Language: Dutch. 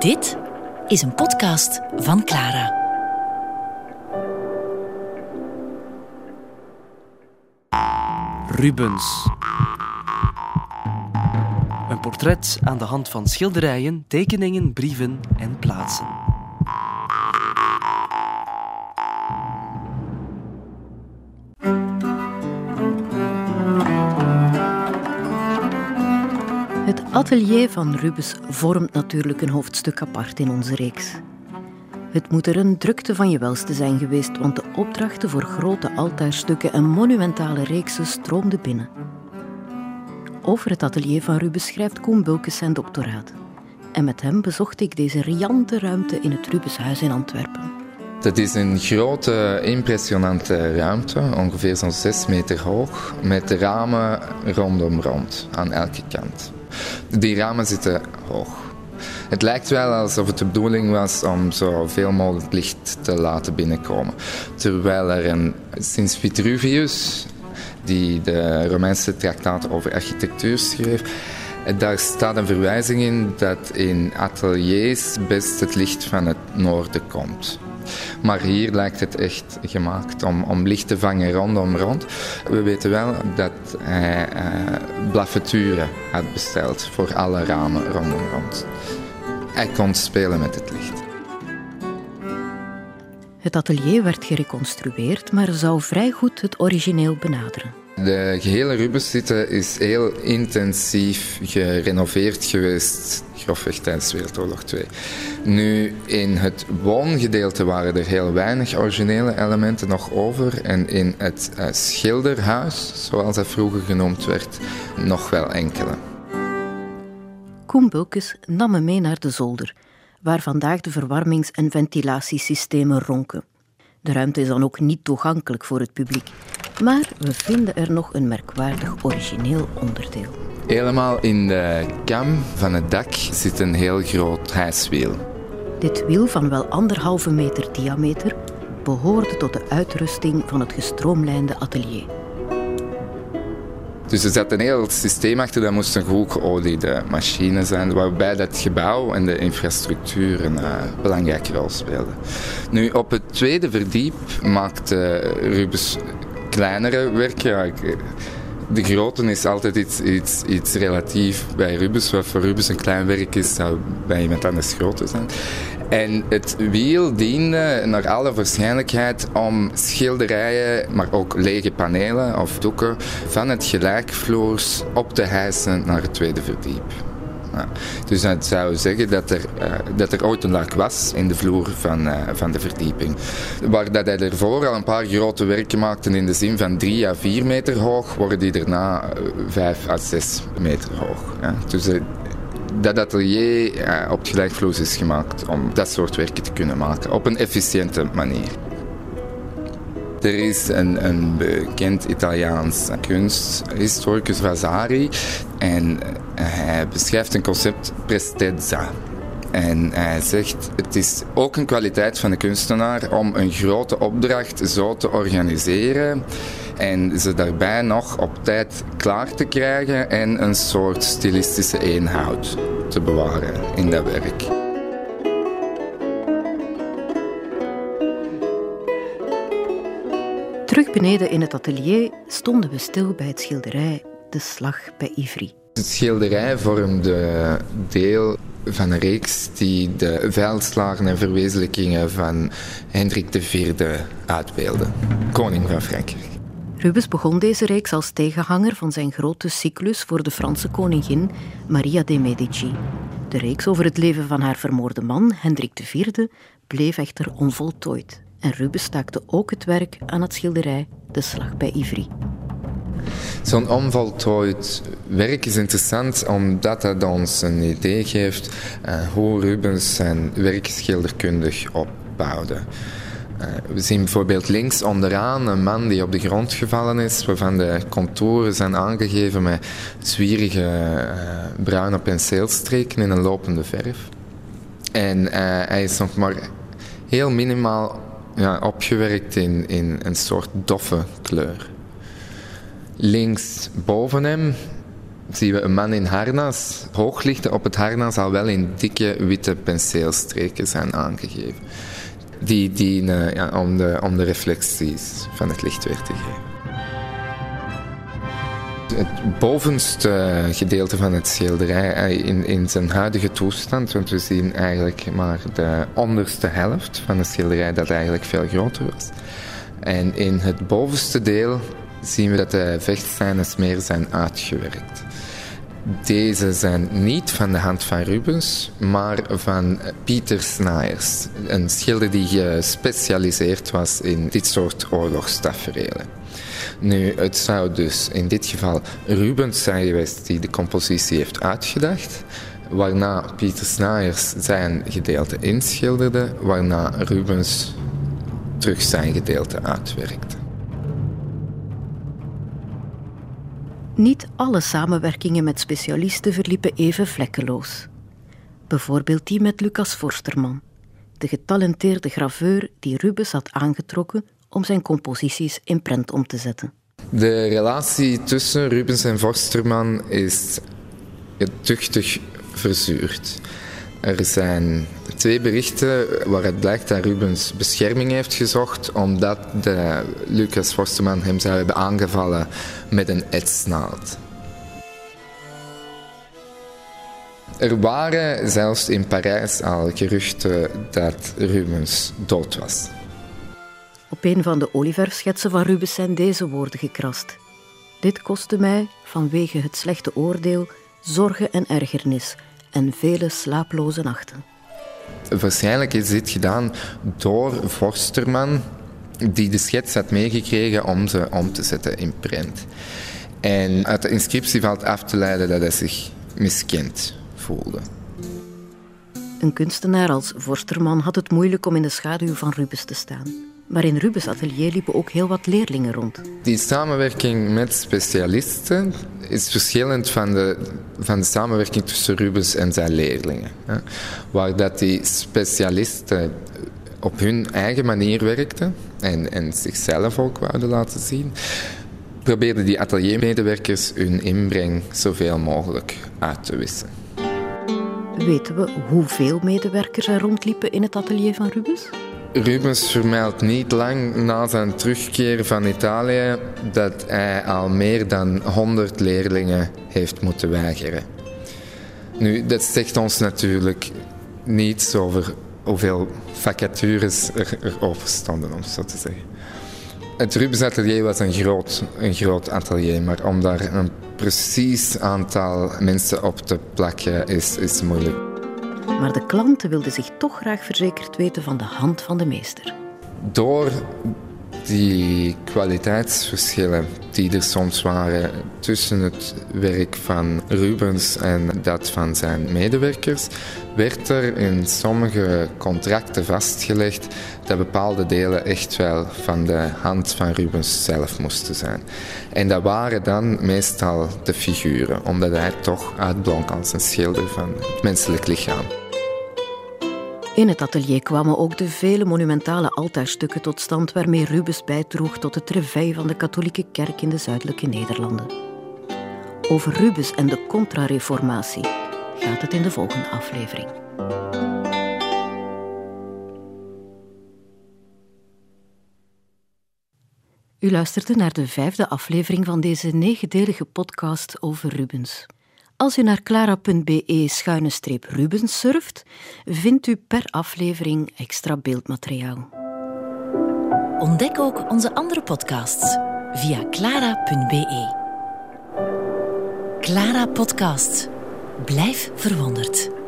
Dit is een podcast van Clara. Rubens. Een portret aan de hand van schilderijen, tekeningen, brieven en plaatsen. Atelier van Rubens vormt natuurlijk een hoofdstuk apart in onze reeks. Het moet er een drukte van je welste zijn geweest, want de opdrachten voor grote altaarstukken en monumentale reeksen stroomden binnen. Over het atelier van Rubens schrijft Koen Bulkes zijn doctoraat. En met hem bezocht ik deze riante ruimte in het Rubenshuis in Antwerpen. Het is een grote, impressionante ruimte, ongeveer zo'n 6 meter hoog, met ramen rondom rond aan elke kant. Die ramen zitten hoog. Het lijkt wel alsof het de bedoeling was om zoveel mogelijk licht te laten binnenkomen. Terwijl er een, sinds Vitruvius, die de Romeinse traktaat over architectuur schreef, daar staat een verwijzing in dat in ateliers best het licht van het noorden komt. Maar hier lijkt het echt gemaakt om, om licht te vangen rondom rond. We weten wel dat hij uh, had besteld voor alle ramen rondom rond. Hij kon spelen met het licht. Het atelier werd gereconstrueerd, maar zou vrij goed het origineel benaderen. De gehele Rubenszitte is heel intensief gerenoveerd geweest, grofweg tijdens Wereldoorlog 2. Nu, in het woongedeelte waren er heel weinig originele elementen nog over en in het uh, schilderhuis, zoals dat vroeger genoemd werd, nog wel enkele. Koen Bulkes nam me mee naar de zolder, waar vandaag de verwarmings- en ventilatiesystemen ronken. De ruimte is dan ook niet toegankelijk voor het publiek. Maar we vinden er nog een merkwaardig origineel onderdeel. Helemaal in de kam van het dak zit een heel groot hijswiel. Dit wiel van wel anderhalve meter diameter behoorde tot de uitrusting van het gestroomlijnde atelier. Dus er zat een heel systeem achter, dat moest een goed geoliede machine zijn, waarbij dat gebouw en de infrastructuur een uh, belangrijke rol speelden. Nu, op het tweede verdiep maakte Rubens kleinere werken. De grootte is altijd iets, iets, iets relatief bij Rubens. Wat voor Rubens een klein werk is, zou bij iemand anders groter zijn. En het wiel diende naar alle waarschijnlijkheid om schilderijen, maar ook lege panelen of doeken van het gelijkvloers op te hijsen naar het tweede verdiep. Dus dat zou zeggen dat er, uh, dat er ooit een lak was in de vloer van, uh, van de verdieping. Waar dat hij ervoor al een paar grote werken maakte in de zin van 3 à 4 meter hoog, worden die daarna 5 à 6 meter hoog. Ja. Dus dat atelier uh, op het gelijkvloers is gemaakt om dat soort werken te kunnen maken op een efficiënte manier. Er is een, een bekend Italiaans kunsthistoricus Vasari en hij beschrijft een concept prestezza. En hij zegt, het is ook een kwaliteit van de kunstenaar om een grote opdracht zo te organiseren en ze daarbij nog op tijd klaar te krijgen en een soort stilistische eenhoud te bewaren in dat werk. Terug beneden in het atelier stonden we stil bij het schilderij De Slag bij Ivry. Het schilderij vormde deel van een reeks die de veldslagen en verwezenlijkingen van Hendrik IV uitbeelde, koning van Frankrijk. Rubens begon deze reeks als tegenhanger van zijn grote cyclus voor de Franse koningin Maria de Medici. De reeks over het leven van haar vermoorde man, Hendrik IV, bleef echter onvoltooid. En Rubens staakte ook het werk aan het schilderij De Slag bij Ivry. Zo'n onvoltooid werk is interessant omdat dat ons een idee geeft uh, hoe Rubens zijn werk schilderkundig opbouwde. Uh, we zien bijvoorbeeld links onderaan een man die op de grond gevallen is, waarvan de contouren zijn aangegeven met zwierige uh, bruine penseelstreken in een lopende verf. En hij is nog maar heel minimaal ja, opgewerkt in, in een soort doffe kleur. Links boven hem zien we een man in harnas. Hooglichten op het harnas al wel in dikke witte penseelstreken zijn aangegeven. Die dienen ja, om, de, om de reflecties van het licht weer te geven. Het bovenste gedeelte van het schilderij eh, in, in zijn huidige toestand, want we zien eigenlijk maar de onderste helft van het schilderij dat eigenlijk veel groter was. En in het bovenste deel zien we dat de vechtscènes meer zijn uitgewerkt. Deze zijn niet van de hand van Rubens, maar van Pieter Snaers, een schilder die gespecialiseerd was in dit soort oorlogstaferelen. Nu, het zou dus in dit geval Rubens zijn geweest die de compositie heeft uitgedacht, waarna Pieter Snaers zijn gedeelte inschilderde, waarna Rubens terug zijn gedeelte uitwerkte. Niet alle samenwerkingen met specialisten verliepen even vlekkeloos. Bijvoorbeeld die met Lucas Forsterman, de getalenteerde graveur die Rubens had aangetrokken om zijn composities in prent om te zetten. De relatie tussen Rubens en Forsterman is tuchtig verzuurd. Er zijn twee berichten waaruit blijkt dat Rubens bescherming heeft gezocht omdat de Lucas Forsterman hem zou hebben aangevallen met een etsnaald. Er waren zelfs in Parijs al geruchten dat Rubens dood was. Op een van de olieverfschetsen van Rubens zijn deze woorden gekrast. Dit kostte mij, vanwege het slechte oordeel, zorgen en ergernis en vele slaaploze nachten. Waarschijnlijk is dit gedaan door Forsterman, die de schets had meegekregen om ze om te zetten in print. En uit de inscriptie valt af te leiden dat hij zich miskend voelde. Een kunstenaar als Forsterman had het moeilijk om in de schaduw van Rubens te staan. Maar in Rubens' atelier liepen ook heel wat leerlingen rond. Die samenwerking met specialisten is verschillend van de, van de samenwerking tussen Rubens en zijn leerlingen. Hè. Waar dat die specialisten op hun eigen manier werkten en, en zichzelf ook wouden laten zien, probeerden die ateliermedewerkers hun inbreng zoveel mogelijk uit te wissen. Weten we hoeveel medewerkers er rondliepen in het atelier van Rubens? Rubens vermeldt niet lang na zijn terugkeer van Italië dat hij al meer dan 100 leerlingen heeft moeten weigeren. Nu, dat zegt ons natuurlijk niets over hoeveel vacatures er, er open stonden, om zo te zeggen. Het Rubens atelier was een groot, een groot atelier, maar om daar een precies aantal mensen op te plakken is, is moeilijk. Maar de klanten wilden zich toch graag verzekerd weten van de hand van de meester. Door die kwaliteitsverschillen die er soms waren tussen het werk van Rubens en dat van zijn medewerkers, werd er in sommige contracten vastgelegd dat bepaalde delen echt wel van de hand van Rubens zelf moesten zijn. En dat waren dan meestal de figuren, omdat hij toch uitblonk als een schilder van het menselijk lichaam. In het atelier kwamen ook de vele monumentale altaarstukken tot stand waarmee Rubens bijdroeg tot het reveil van de katholieke kerk in de zuidelijke Nederlanden. Over Rubens en de contra-reformatie gaat het in de volgende aflevering. U luisterde naar de vijfde aflevering van deze negendelige podcast over Rubens. Als u naar clara.be-rubens surft, vindt u per aflevering extra beeldmateriaal. Ontdek ook onze andere podcasts via clara.be. Clara Podcast. Blijf verwonderd.